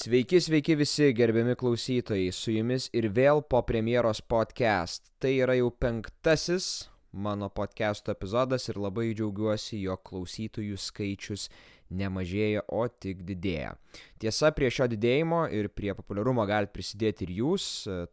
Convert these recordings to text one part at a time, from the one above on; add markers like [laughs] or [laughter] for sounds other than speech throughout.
Sveiki, sveiki visi gerbiami klausytojai, su jumis ir vėl po premjeros podcast. Tai yra jau penktasis mano podcast'o epizodas ir labai džiaugiuosi, jog klausytojų skaičius nemažėja, o tik didėja. Tiesa, prie šio didėjimo ir prie populiarumo galite prisidėti ir jūs,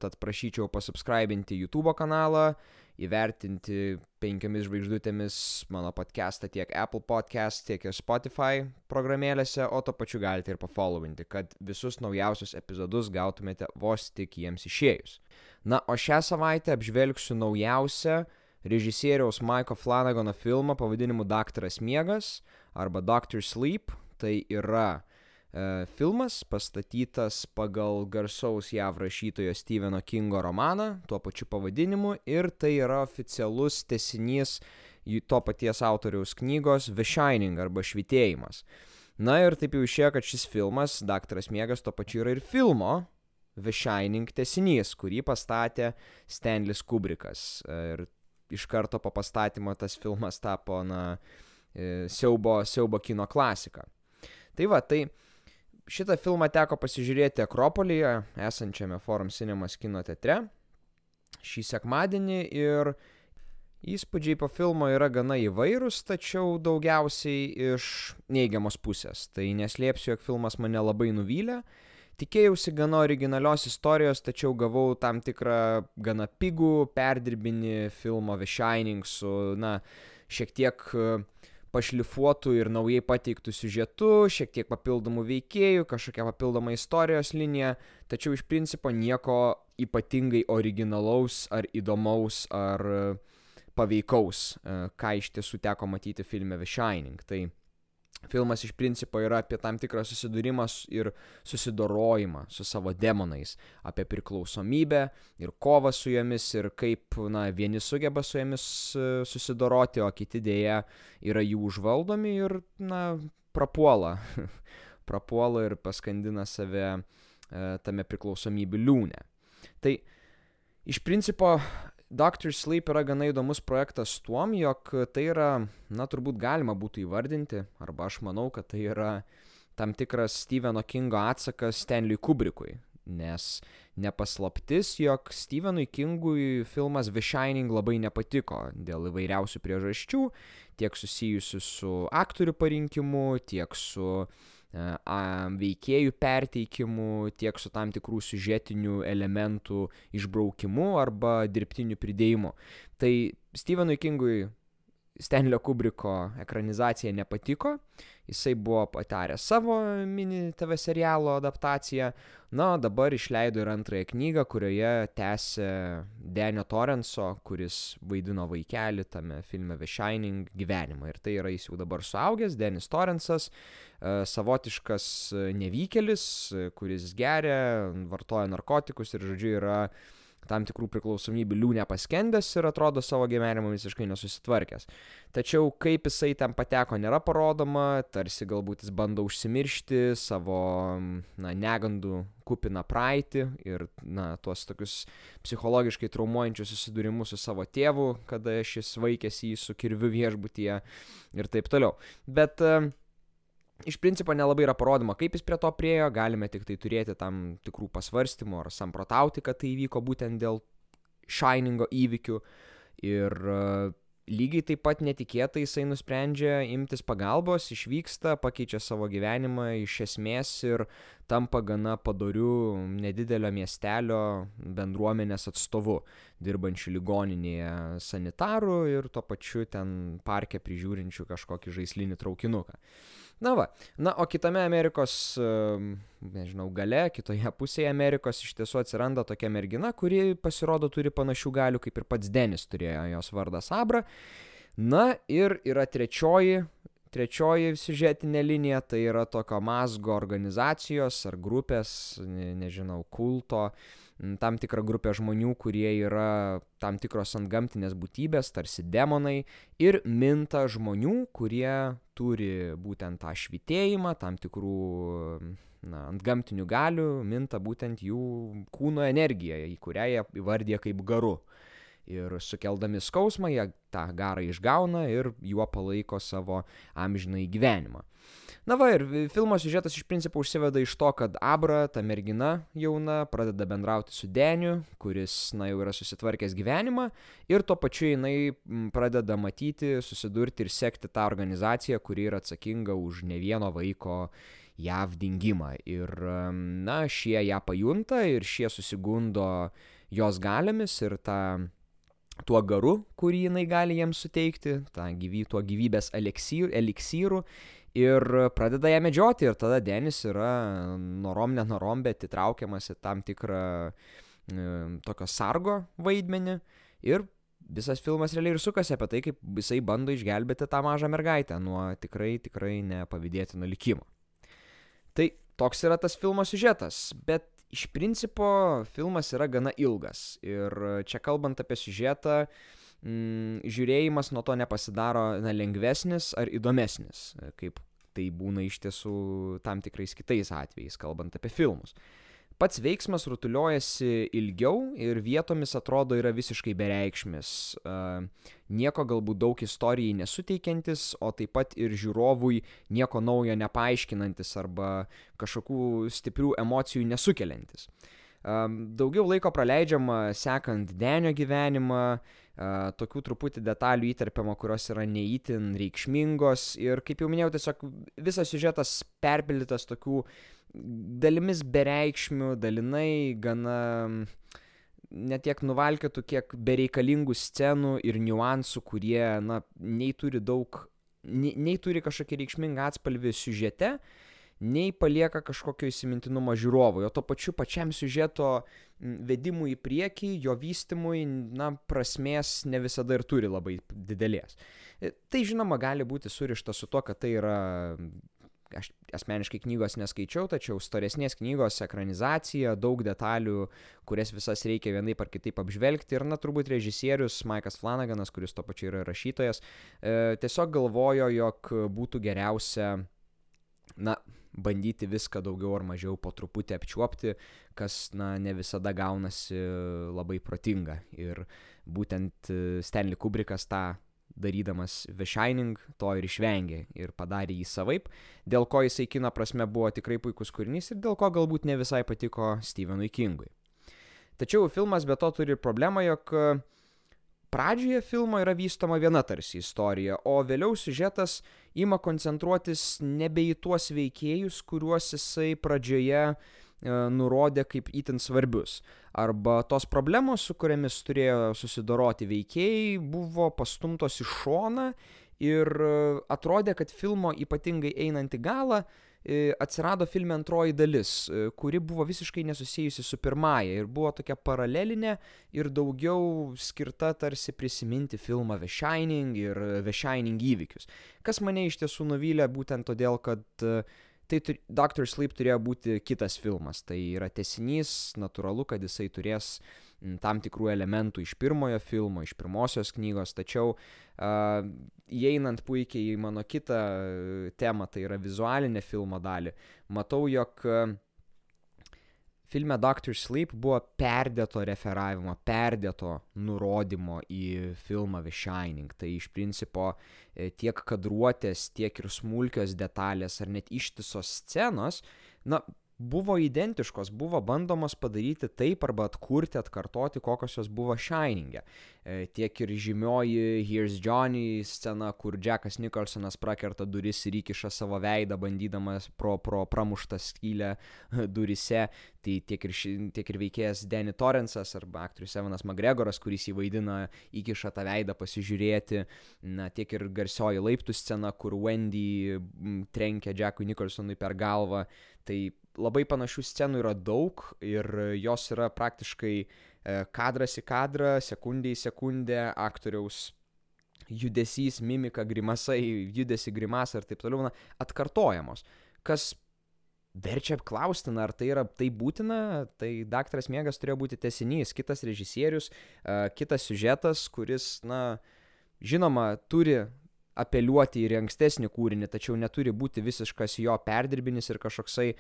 tad prašyčiau pasubscribinti YouTube kanalą, įvertinti penkiomis žvaigždutėmis mano podcastą tiek Apple Podcast, tiek ir Spotify programėlėse, o to pačiu galite ir pafollowinti, kad visus naujausius epizodus gautumėte vos tik jiems išėjus. Na, o šią savaitę apžvelgsiu naujausią režisieriaus Maiko Flanagano filmą pavadinimu Daktaras Miegas arba Doctor Sleep. Tai yra filmas pastatytas pagal garsaus JAV rašytojo Stepheno Kingo romaną tuo pačiu pavadinimu ir tai yra oficialus tesinys to paties autoriaus knygos The Shining arba Švitėjimas. Na ir taip jau išėjo, kad šis filmas, Daktaras Miegas, tuo pačiu yra ir filmo The Shining tesinys, kurį pastatė Stanlis Kubrikas. Ir iš karto po pastatymo tas filmas tapo, na, e, siaubo, siaubo kino klasika. Tai va, tai Šitą filmą teko pasižiūrėti Akropolyje, esančiame Forum Cinemas kino teatre, šį sekmadienį ir įspūdžiai po filmo yra gana įvairūs, tačiau daugiausiai iš neigiamos pusės. Tai neslėpsiu, jog filmas mane labai nuvylė. Tikėjausi gana originalios istorijos, tačiau gavau tam tikrą gana pigų, perdirbinį filmo The Shining su, na, šiek tiek uh, pašlifuotų ir naujai pateiktų siužetu, šiek tiek papildomų veikėjų, kažkokia papildoma istorijos linija, tačiau iš principo nieko ypatingai originalaus ar įdomaus ar paveikaus, e, ką iš tiesų teko matyti filme The Shining. Tai Filmas iš principo yra apie tam tikrą susidūrimą ir susidorojimą su savo demonais, apie priklausomybę ir kovą su jomis ir kaip, na, vieni sugeba su jomis e, susidoroti, o kiti dėja yra jų užvaldomi ir, na, prapuola, [laughs] prapuola ir paskandina save e, tame priklausomybių liūne. Tai iš principo Doctor Sleep yra gana įdomus projektas tuom, jog tai yra, na turbūt galima būtų įvardinti, arba aš manau, kad tai yra tam tikras Stepheno Kingo atsakas Stanley Kubrickui. Nes nepaslaptis, jog Stephenui Kingui filmas The Shining labai nepatiko dėl įvairiausių priežasčių, tiek susijusių su aktorių parinkimu, tiek su uh, veikėjų perteikimu, tiek su tam tikrų siužetinių elementų išbraukimu arba dirbtiniu pridėjimu. Tai Stevenui Kingui Stanlio Kubriko ekranizacija nepatiko, jisai buvo pataręs savo mini TV serialo adaptaciją, na, dabar išleido ir antrąją knygą, kurioje tęsė Denio Torrenso, kuris vaidino vaikelį tame filme The Shining gyvenimą. Ir tai yra jis jau dabar suaugęs, Denis Torrensas, e, savotiškas nevykėlis, kuris geria, vartoja narkotikus ir, žodžiu, yra tam tikrų priklausomybių liūne paskendęs ir atrodo savo gyvenimą visiškai nesusitvarkęs. Tačiau kaip jisai ten pateko nėra parodoma, tarsi galbūt jis bando užsimiršti savo na, negandų kupiną praeitį ir na, tuos tokius psichologiškai traumuojančius susidūrimus su savo tėvu, kada šis vaikėsi jį su kirviu viešbutyje ir taip toliau. Bet uh, iš principo nelabai yra parodoma, kaip jis prie to priejo, galime tik tai turėti tam tikrų pasvarstymų ar samprotauti, kad tai įvyko būtent dėl Shiningo įvykių. Ir uh, lygiai taip pat netikėtai jisai nusprendžia imtis pagalbos, išvyksta, pakeičia savo gyvenimą iš esmės ir tampa gana padoriu nedidelio miestelio bendruomenės atstovu, dirbančiu ligoninėje sanitaru ir tuo pačiu ten parke prižiūrinčiu kažkokį žaislinį traukinuką. Na va, na o kitame Amerikos, nežinau, gale, kitoje pusėje Amerikos iš tiesų atsiranda tokia mergina, kuri pasirodo turi panašių galių kaip ir pats Denis turėjo, jos vardas Abra. Na ir yra trečioji, trečioji siužetinė linija, tai yra tokio mazgo organizacijos ar grupės, ne, nežinau, kulto, tam tikra grupė žmonių, kurie yra tam tikros antgamtinės būtybės, tarsi demonai, ir minta žmonių, kurie turi būtent tą švitėjimą, tam tikrų na, antgamtinių galių, minta būtent jų kūno energiją, į kurią jie įvardyja kaip garu. Ir sukeldami skausmą jie tą garą išgauna ir juo palaiko savo amžinai gyvenimą. Na va ir filmo siužetas iš principo užsiveda iš to, kad Abra, ta mergina jauna, pradeda bendrauti su Deniu, kuris, na, jau yra susitvarkęs gyvenimą ir tuo pačiu jinai pradeda matyti, susidurti ir sekti tą organizaciją, kuri yra atsakinga už ne vieno vaiko JAV dingimą. Ir, na, šie ją pajunta ir šie susigundo jos galiomis ir tą tuo garu, kurį jinai gali jiems suteikti, gyvy, tuo gyvybės eliksyrų, eliksyrų ir pradeda ją medžioti ir tada Denis yra norom nenorom, bet įtraukiamas į tam tikrą e, tokio sargo vaidmenį ir visas filmas realiai ir sukasi apie tai, kaip jisai bando išgelbėti tą mažą mergaitę nuo tikrai, tikrai nepavydėtino likimo. Tai toks yra tas filmo siužetas, bet iš principo filmas yra gana ilgas ir čia kalbant apie siužetą, mm, žiūrėjimas nuo to nepasidaro na, lengvesnis ar įdomesnis, kaip tai būna iš tiesų tam tikrais kitais atvejais, kalbant apie filmus. Pats veiksmas rutuliojasi ilgiau ir vietomis atrodo yra visiškai bereikšmis, uh, nieko galbūt daug istorijai nesuteikiantis, o taip pat ir žiūrovui nieko naujo nepaaiškinantis arba kažkokių stiprių emocijų nesukeliantis. Uh, daugiau laiko praleidžiama sekant Denio gyvenimą, uh, tokių truputį detalių įterpiama, kurios yra neįtin reikšmingos ir, kaip jau minėjau, tiesiog visas siužetas perpildytas tokių dalimis bereikšmių, dalinai gana netiek nuvalkėtų, kiek bereikalingų scenų ir niuansų, kurie, na, nei turi daug, nei, nei turi kažkokį reikšmingą atspalvį siužete, nei palieka kažkokio įsimintinumo žiūrovui, o to pačiu pačiam siužeto vedimui į priekį, jo vystimui, na, prasmės ne visada ir turi labai didelės. E, tai žinoma gali būti surišta su to, kad tai yra aš asmeniškai knygos neskaičiau, tačiau storesnės knygos ekranizacija, daug detalių, kurias visas reikia vienaip ar kitaip apžvelgti ir, na, turbūt režisierius Maikas Flanaganas, kuris to pačiu yra rašytojas, e, tiesiog galvojo, jog būtų geriausia, na, bandyti viską daugiau ar mažiau po truputį apčiuopti, kas, na, ne visada gaunasi labai protinga. Ir būtent e, Stanley Kubrickas tą darydamas The Shining to ir išvengė ir padarė jį savaip, dėl ko jisai kino prasme buvo tikrai puikus kūrinys ir dėl ko galbūt ne visai patiko Stevenui Kingui. Tačiau filmas be to turi problemą, jog pradžioje filmo yra vystoma viena tarsi istorija, o vėliau siužetas ima koncentruotis nebe į tuos veikėjus, kuriuos jisai pradžioje e, nurodė kaip itin svarbius. Arba tos problemos, su kuriamis turėjo susidoroti veikėjai, buvo pastumtos į šoną ir e, atrodė, kad filmo ypatingai einant į galą, E, atsirado filme antroji dalis, e, kuri buvo visiškai nesusijusi su pirmąja ir buvo tokia paralelinė ir daugiau skirta tarsi prisiminti filmą The Shining ir The Shining įvykius. Kas mane iš tiesų nuvylė būtent todėl, kad e, tai Doctor Sleep turėjo būti kitas filmas. Tai yra tesinys, natūralu, kad jisai turės uh, tam tikrų elementų iš pirmojo filmo, iš pirmosios knygos, tačiau uh, įeinant puikiai į mano kitą temą, tai yra vizualinę filmo dalį, matau, jog uh, filme Doctor Sleep buvo perdėto referavimo, perdėto nurodymo į filmą The Shining. Tai iš principo e, tiek kadruotės, tiek ir smulkios detalės ar net ištisos scenos, na, buvo identiškos, buvo bandomos padaryti taip arba atkurti, atkartoti, kokios jos buvo Shining'e. E, tiek ir žymioji Here's Johnny scena, kur Jackas Nicholsonas prakerta duris ir įkiša savo veidą, bandydamas pro, pro pramuštą skylę durise, tai tiek ir, ši, tiek ir veikėjas Danny Torrance'as arba aktorius Evanas McGregoras, kuris jį vaidina, įkiša tą veidą pasižiūrėti, na, tiek ir garsioji laiptų scena, kur Wendy trenkia Jackui Nicholsonui per galvą, tai labai panašių scenų yra daug ir jos yra praktiškai e, kadras į kadrą, sekundė į sekundę aktoriaus judesys, mimika, grimasai, judesi grimasai ir taip toliau, na, atkartojamos. Kas verčia klausti, ar tai yra tai būtina, tai Daktaras Miegas turėjo būti tesinys, kitas režisierius, uh, kitas siužetas, kuris, na, žinoma, turi apeliuoti ir į ankstesnį kūrinį, tačiau neturi būti visiškas jo perdirbinis ir kažkoksai e,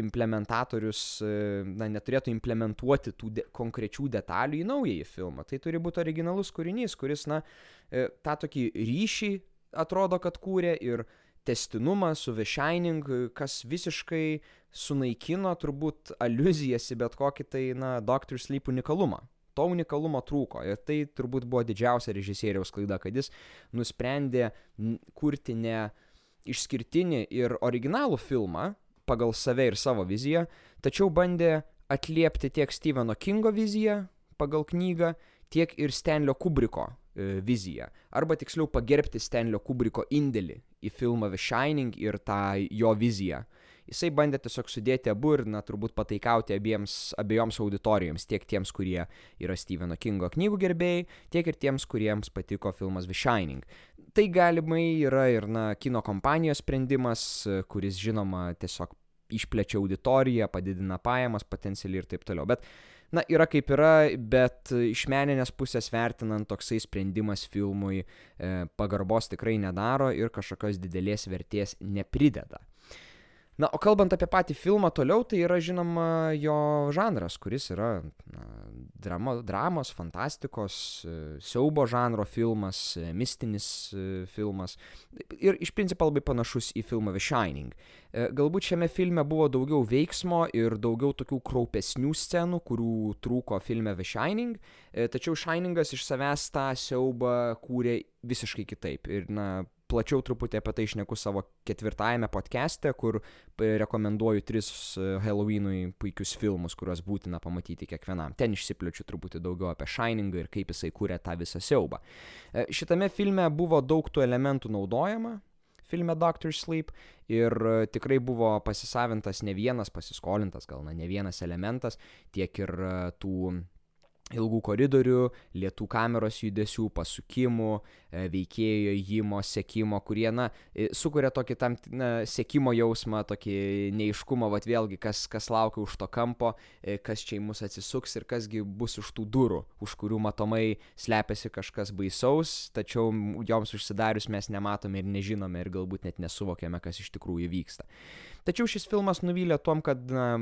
implementatorius, e, na, neturėtų implementuoti tų de konkrečių detalių į naująjį filmą. Tai turi būti originalus kūrinys, kuris, na, e, tą tokį ryšį atrodo, kad kūrė ir testinumą su The Shining, kas visiškai sunaikino turbūt aluzijas į bet kokį tai, na, Doctor Sleep unikalumą to unikalumo trūko ir tai turbūt buvo didžiausia režisieriaus klaida, kad jis nusprendė kurti ne išskirtinį ir originalų filmą pagal save ir savo viziją, tačiau bandė atliepti tiek Stepheno Kingo viziją pagal knygą, tiek ir Stanlio Kubriko e, viziją. Arba tiksliau pagerbti Stanlio Kubriko indėlį į filmą The Shining ir tą jo viziją. Jisai bandė tiesiog sudėti abu ir, na, turbūt pataikauti abiems, abiejoms auditorijoms, tiek tiems, kurie yra Stepheno Kingo knygų gerbėjai, tiek ir tiems, kuriems patiko filmas The Shining. Tai galimai yra ir, na, kino kompanijos sprendimas, kuris, žinoma, tiesiog išplečia auditoriją, padidina pajamas potencialiai ir taip toliau. Bet, na, yra kaip yra, bet iš meninės pusės vertinant toksai sprendimas filmui e, pagarbos tikrai nedaro ir kažkokios didelės vertės neprideda. Na, o kalbant apie patį filmą toliau, tai yra žinoma jo žanras, kuris yra na, drama, dramos, fantastikos, e, siaubo žanro filmas, e, mistinis e, filmas ir iš principo labai panašus į filmą The Shining. Galbūt šiame filme buvo daugiau veiksmo ir daugiau tokių kraupesnių scenų, kurių trūko filme The Shining, tačiau Shiningas iš savęs tą siaubą kūrė visiškai kitaip. Ir, na, plačiau truputį apie tai išneku savo ketvirtajame podcast'e, kur rekomenduoju tris e, Halloweenui puikius filmus, kuriuos būtina pamatyti kiekvienam. Ten išsiplečiu truputį daugiau apie Shiningą ir kaip jisai kūrė tą visą siaubą. E, šitame filme buvo daug tų elementų naudojama, filme Doctor Sleep ir e, tikrai buvo pasisavintas ne vienas, pasiskolintas gal na, ne vienas elementas, tiek ir tų ilgų koridorių, lietų kameros judesių, pasukimų, e, veikėjo įjimo, sekimo, kurie, na, e, sukuria tokį tam, na, sekimo jausmą, tokį neiškumą, vad vėlgi, kas, kas laukia už to kampo, e, kas čia į mus atsisuks ir kasgi bus už tų durų, už kurių matomai slepiasi kažkas baisaus, tačiau joms užsidarius mes nematome ir nežinome ir galbūt net nesuvokiame, kas iš tikrųjų vyksta. Tačiau šis filmas nuvylė tom, kad na,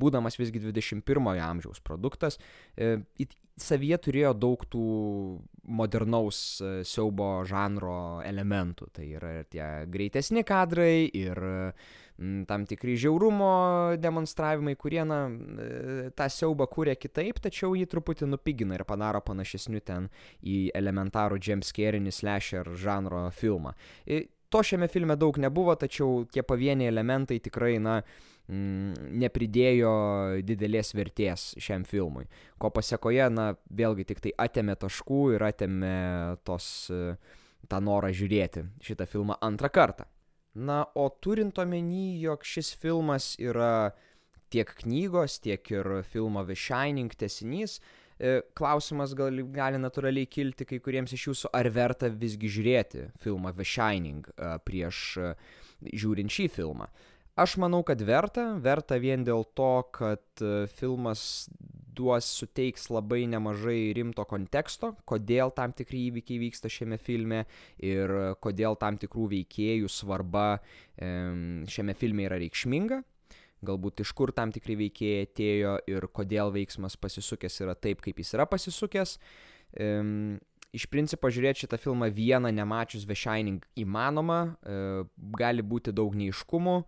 būdamas visgi 21-ojo amžiaus produktas, e, savyje turėjo daug tų modernaus e, siaubo žanro elementų. Tai yra ir tie greitesni kadrai, ir tam tikri žiaurumo demonstravimai, kurie na, e, tą siaubą kūrė kitaip, tačiau jį truputį nupigina ir padaro panašesniu ten į elementarų Jameskerinį slasher žanro filmą. To šiame filme daug nebuvo, tačiau tie pavieniai elementai tikrai, na, mm, nepridėjo didelės vertės šiam filmui. Ko pasiekoje, na, vėlgi tik tai atėmė taškų ir atėmė tos, tą norą žiūrėti šitą filmą antrą kartą. Na, o turint omeny, jog šis filmas yra tiek knygos, tiek ir filmo The Shining tesinys, E, klausimas gali, gali natūraliai kilti kai kuriems iš jūsų, ar verta visgi žiūrėti filmą The Shining e, prieš e, žiūrint šį filmą. Aš manau, kad verta, verta vien dėl to, kad filmas duos suteiks labai nemažai rimto konteksto, kodėl tam tikri įvykiai vyksta šiame filme ir kodėl tam tikrų veikėjų svarba šiame filme yra reikšminga galbūt iš kur tam tikri veikėjai atėjo ir kodėl veiksmas pasisukęs yra taip, kaip jis yra pasisukęs. Um, iš principo žiūrėti šitą filmą vieną nemačius The Shining įmanoma, uh, gali būti daug neiškumų,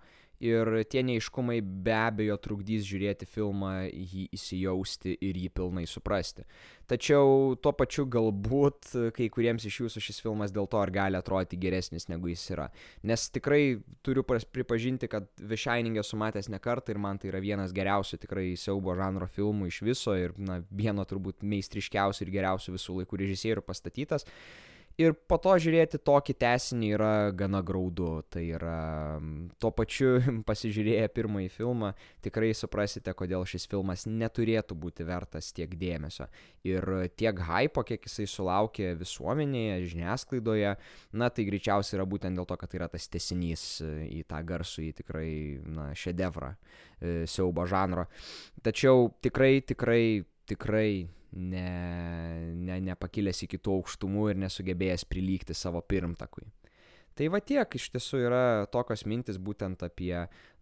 ir tie neiškumai be abejo trukdys žiūrėti filmą, jį įsijausti ir jį pilnai suprasti. Tačiau tuo pačiu galbūt kai kuriems iš jūsų šis filmas dėl to ar gali atrodyti geresnis negu jis yra. Nes tikrai turiu pripažinti, kad The Shining esu matęs ne kartą ir man tai yra vienas geriausių tikrai siaubo žanro filmų iš viso ir na, vieno turbūt meistriškiausių ir geriausių visų laikų režisierių pastatytas. Ir po to žiūrėti tokį tesinį yra gana graudu. Tai yra tuo pačiu [laughs] pasižiūrėję pirmąjį filmą tikrai suprasite, kodėl šis filmas neturėtų būti vertas tiek dėmesio. Ir tiek hypo, kiek jisai sulaukė visuomenėje, žiniasklaidoje, na tai greičiausiai yra būtent dėl to, kad tai yra tas tesinys į tą garsų, į tikrai na, šedevrą e, siaubo žanro. Tačiau tikrai, tikrai, tikrai ne, ne, nepakilęs iki tų aukštumų ir nesugebėjęs prilygti savo pirmtakui. Tai va tiek iš tiesų yra tokios mintis būtent apie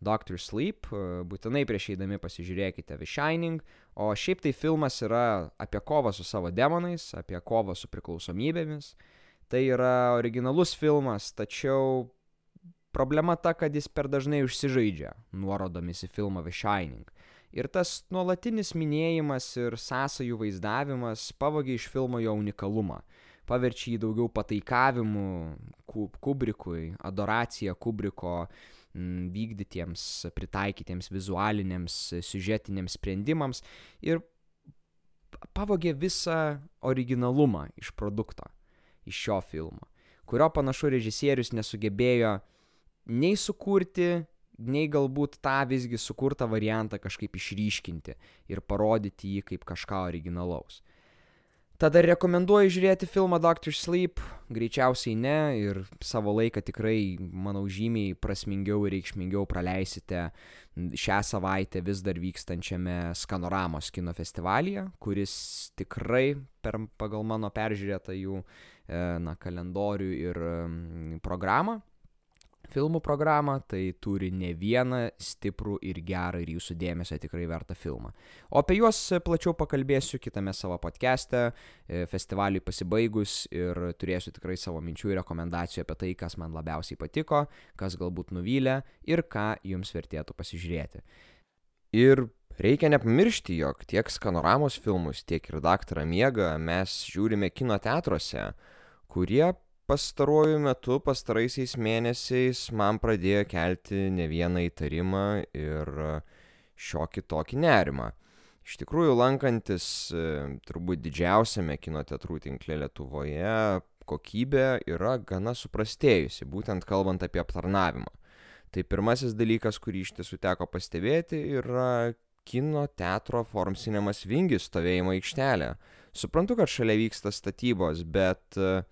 Doctor Sleep, būtinai prieš eidami pasižiūrėkite The Shining, o šiaip tai filmas yra apie kovą su savo demonais, apie kovą su priklausomybėmis. Tai yra originalus filmas, tačiau problema ta, kad jis per dažnai užsižaidžia nuorodomis į filmą The Shining. Ir tas nuolatinis minėjimas ir sąsajų vaizdavimas pavogė iš filmo jo unikalumą. Paverčia jį daugiau pataikavimu Kubrikui, adoracija Kubriko m, vykdytiems, pritaikytiems vizualiniams, siužetiniams sprendimams ir pavogė visą originalumą iš produkto, iš šio filmo, kurio panašu režisierius nesugebėjo nei sukurti, nei galbūt tą visgi sukurtą variantą kažkaip išryškinti ir parodyti jį kaip kažką originalaus. Tada rekomenduoju žiūrėti filmą Doctor Sleep, greičiausiai ne ir savo laiką tikrai, manau, žymiai prasmingiau ir reikšmingiau praleisite šią savaitę vis dar vykstančiame Skanoramos kino festivalyje, kuris tikrai per, pagal mano peržiūrėtą jų na, kalendorių ir programą filmų programą, tai turi ne vieną stiprų ir gerą ir jūsų dėmesio tikrai vertą filmą. O apie juos plačiau pakalbėsiu kitame savo podcast'e, e, festivaliui pasibaigus ir turėsiu tikrai savo minčių ir rekomendacijų apie tai, kas man labiausiai patiko, kas galbūt nuvylė ir ką jums vertėtų pasižiūrėti. Ir reikia nepamiršti, jog tiek skanoramos filmus, tiek ir daktarą miegą mes žiūrime kino teatruose, kurie pastaruoju metu pastaraisiais mėnesiais man pradėjo kelti ne vieną įtarimą ir šiokį tokį nerimą. Iš tikrųjų, lankantis e, turbūt didžiausiame kino teatrų tinkle Lietuvoje, kokybė yra gana suprastėjusi, būtent kalbant apie aptarnavimą. Tai pirmasis dalykas, kurį iš tiesų teko pastebėti, yra kino teatro Forum Cinemas Vingis stovėjimo aikštelė. Suprantu, kad šalia vyksta statybos, bet uh,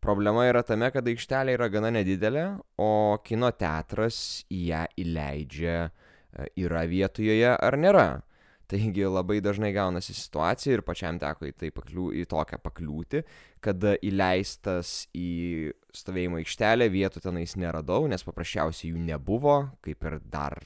Problema yra tame, kad aikštelė yra gana nedidelė, o kino teatras į ją įleidžia, e, yra vietoje ar nėra. Taigi labai dažnai gaunasi situacija ir pačiam teko į, tai pakliū, į tokią pakliūti, kad įleistas į stovėjimo aikštelę vietų tenais neradau, nes paprasčiausiai jų nebuvo, kaip ir dar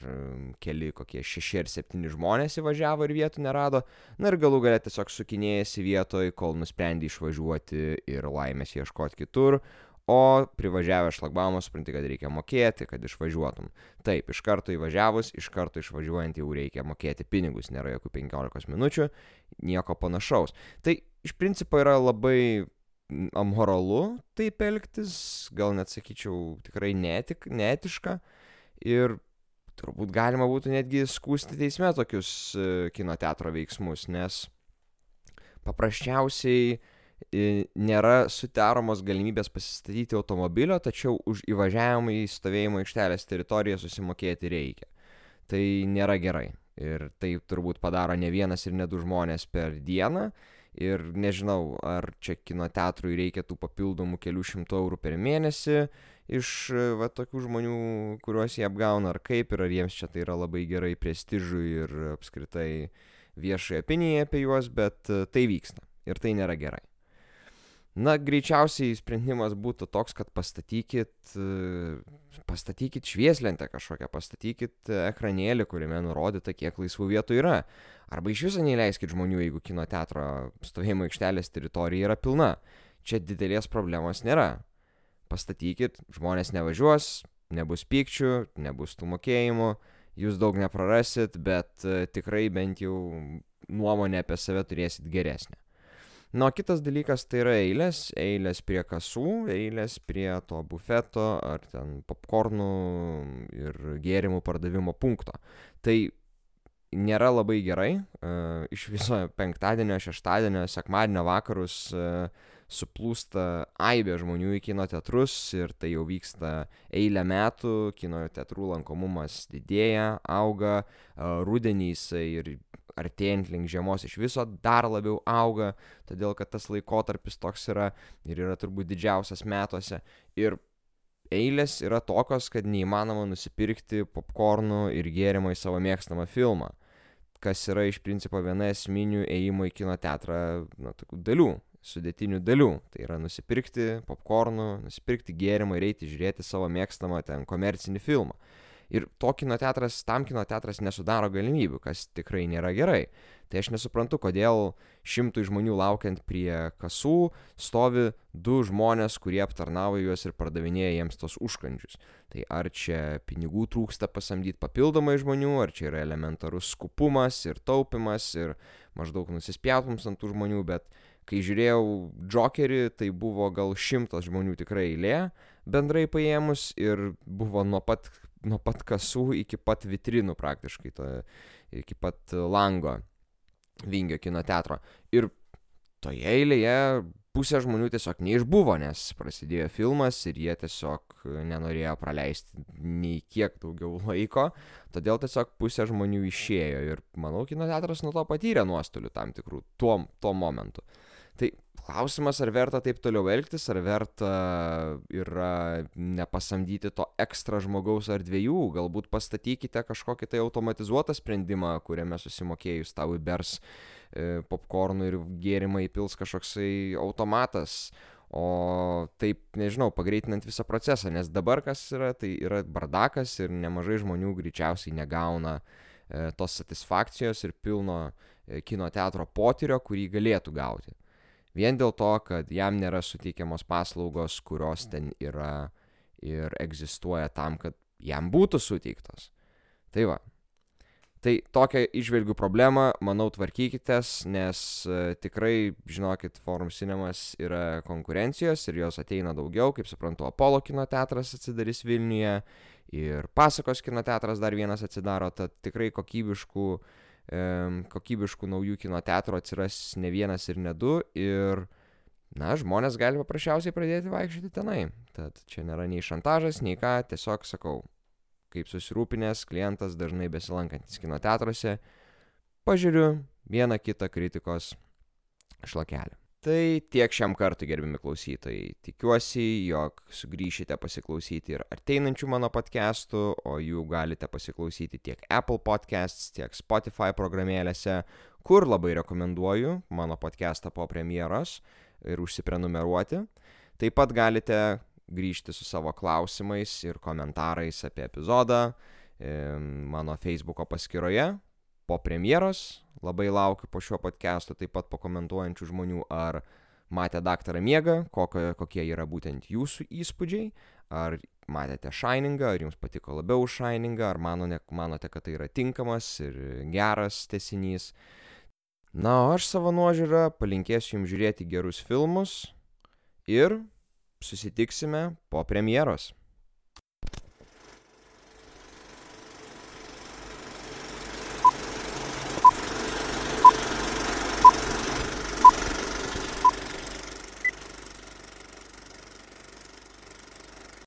keli kokie šeši ar septyni žmonės įvažiavo ir vietų nerado. Na ir galų galę tiesiog sukinėjasi vietoj, kol nusprendė išvažiuoti ir laimės ieškoti kitur, o privažiavęs šlagbaumą supranti, kad reikia mokėti, kad išvažiuotum. Taip, iš karto įvažiavus, iš karto išvažiuojant jau reikia mokėti pinigus, nėra jokių 15 minučių, nieko panašaus. Tai iš principo yra labai amoralu taip elgtis, gal net sakyčiau tikrai netik, neetiška ir turbūt galima būtų netgi skūsti teisme tokius e, kino teatro veiksmus, nes paprasčiausiai nėra sudaromos galimybės pasistatyti automobilio, tačiau už įvažiavimą į stovėjimo aikštelės teritoriją susimokėti reikia. Tai nėra gerai. Ir tai turbūt padaro ne vienas ir ne du žmonės per dieną. Ir nežinau, ar čia kino teatrui reikia tų papildomų kelių šimtų eurų per mėnesį iš va, tokių žmonių, kuriuos jie apgauna, ar kaip, ir ar jiems čia tai yra labai gerai prestižui ir apskritai viešai opinijai apie juos, bet tai vyksta. Ir tai nėra gerai. Na, greičiausiai sprendimas būtų toks, kad pastatykit, pastatykit švieslentę kažkokią, pastatykit ekranėlį, kuriame nurodyta, kiek laisvų vietų yra. Arba iš viso neįleiskit žmonių, jeigu kino teatro stovėjimo aikštelės teritorija yra pilna. Čia didelės problemos nėra. Pastatykit, žmonės nevažiuos, nebus pykčių, nebus tų mokėjimų, jūs daug neprarasit, bet tikrai bent jau nuomonę apie save turėsit geresnę. Na, o kitas dalykas tai yra eilės, eilės prie kasų, eilės prie to bufeto ar ten popkornų ir gėrimų pardavimo punkto. Tai nėra labai gerai. Uh, iš viso [laughs] penktadienio, šeštadienio, sekmadienio vakarus uh, suplūsta aibė žmonių į kino teatrus ir tai jau vyksta eilę metų, kino teatrų lankomumas didėja, auga, uh, rudenį jisai ir artėjant link žiemos iš viso dar labiau auga, todėl kad tas laikotarpis toks yra ir yra turbūt didžiausias metuose. Ir eilės yra tokios, kad neįmanoma nusipirkti popkornų ir gėrimo į savo mėgstamą filmą, kas yra iš principo viena esminių ėjimo į kino teatrą na, dalių. sudėtinių dalių. Tai yra nusipirkti popkornų, nusipirkti gėrimą ir eiti žiūrėti savo mėgstamą ten komercinį filmą. Ir to kino teatras, tam kino teatras nesudaro galimybių, kas tikrai nėra gerai. Tai aš nesuprantu, kodėl šimtui žmonių laukiant prie kasų stovi du žmonės, kurie aptarnauja juos ir pardavinėja jiems tos užkandžius. Tai ar čia pinigų trūksta pasamdyti papildomai žmonių, ar čia yra elementarus skupumas ir taupimas ir maždaug nusispjautums ant tų žmonių, bet kai žiūrėjau Jokerį, tai buvo gal šimtas žmonių tikrai eilė bendrai paėmus ir buvo nuo pat, nuo pat kasų iki pat vitrinų praktiškai, to, iki pat lango Vingio kino teatro. Ir toje eilėje pusė žmonių tiesiog neišbuvo, nes prasidėjo filmas ir jie tiesiog nenorėjo praleisti nei kiek daugiau [laughs] laiko, todėl tiesiog pusė žmonių išėjo ir manau, kino teatras nuo to patyrė nuostolių tam tikrų tuo, tuo momentu. Tai klausimas, ar verta taip toliau elgtis, ar verta yra nepasamdyti to ekstra žmogaus ar dviejų, galbūt pastatykite kažkokį tai automatizuotą sprendimą, kuriame susimokėjus tau įbers e, popkornų ir gėrimą įpils kažkoksai automatas, o taip, nežinau, pagreitinant visą procesą, nes dabar kas yra, tai yra bardakas ir nemažai žmonių greičiausiai negauna e, tos satisfakcijos ir pilno e, kino teatro potyrio, kurį galėtų gauti vien dėl to, kad jam nėra suteikiamos paslaugos, kurios ten yra ir egzistuoja tam, kad jam būtų suteiktos. Tai va. Tai tokią išvelgiu problemą, manau, tvarkykitės, nes e, tikrai, žinokit, Forum Cinemas yra konkurencijos ir jos ateina daugiau, kaip suprantu, Apollo kino teatras atsidarys Vilniuje ir Pasakos kino teatras dar vienas atsidaro, tad tikrai kokybiškų uh, kokybiškų naujų kino teatrų atsiras ne vienas ir ne du ir, na, žmonės gali paprasčiausiai pradėti vaikščioti tenai. Tad čia nėra nei šantažas, nei ką, tiesiog sakau, kaip susirūpinęs klientas dažnai besilankantis kino teatruose, pažiūriu vieną kitą kritikos šlakelį. Tai tiek šiam kartui, gerbimi klausytojai. Tikiuosi, jog sugrįšite pasiklausyti ir ateinančių mano podcastų, o jų galite pasiklausyti tiek Apple Podcasts, tiek Spotify programėlėse, kur labai rekomenduoju mano podcastą po premjeros ir užsiprenumeruoti. Taip pat galite grįžti su savo klausimais ir komentarais apie epizodą mano Facebook'o paskyroje po premjeros Labai laukiu po šiuo podcastu taip pat pakomentuojančių žmonių, ar matė daktarą miegą, kokio, kokie yra būtent jūsų įspūdžiai, ar matėte Shiningą, ar jums patiko labiau Shiningą, ar manote, manote, kad tai yra tinkamas ir geras tesinys. Na, o aš savo nuožiūrą palinkėsiu jums žiūrėti gerus filmus ir susitiksime po premjeros.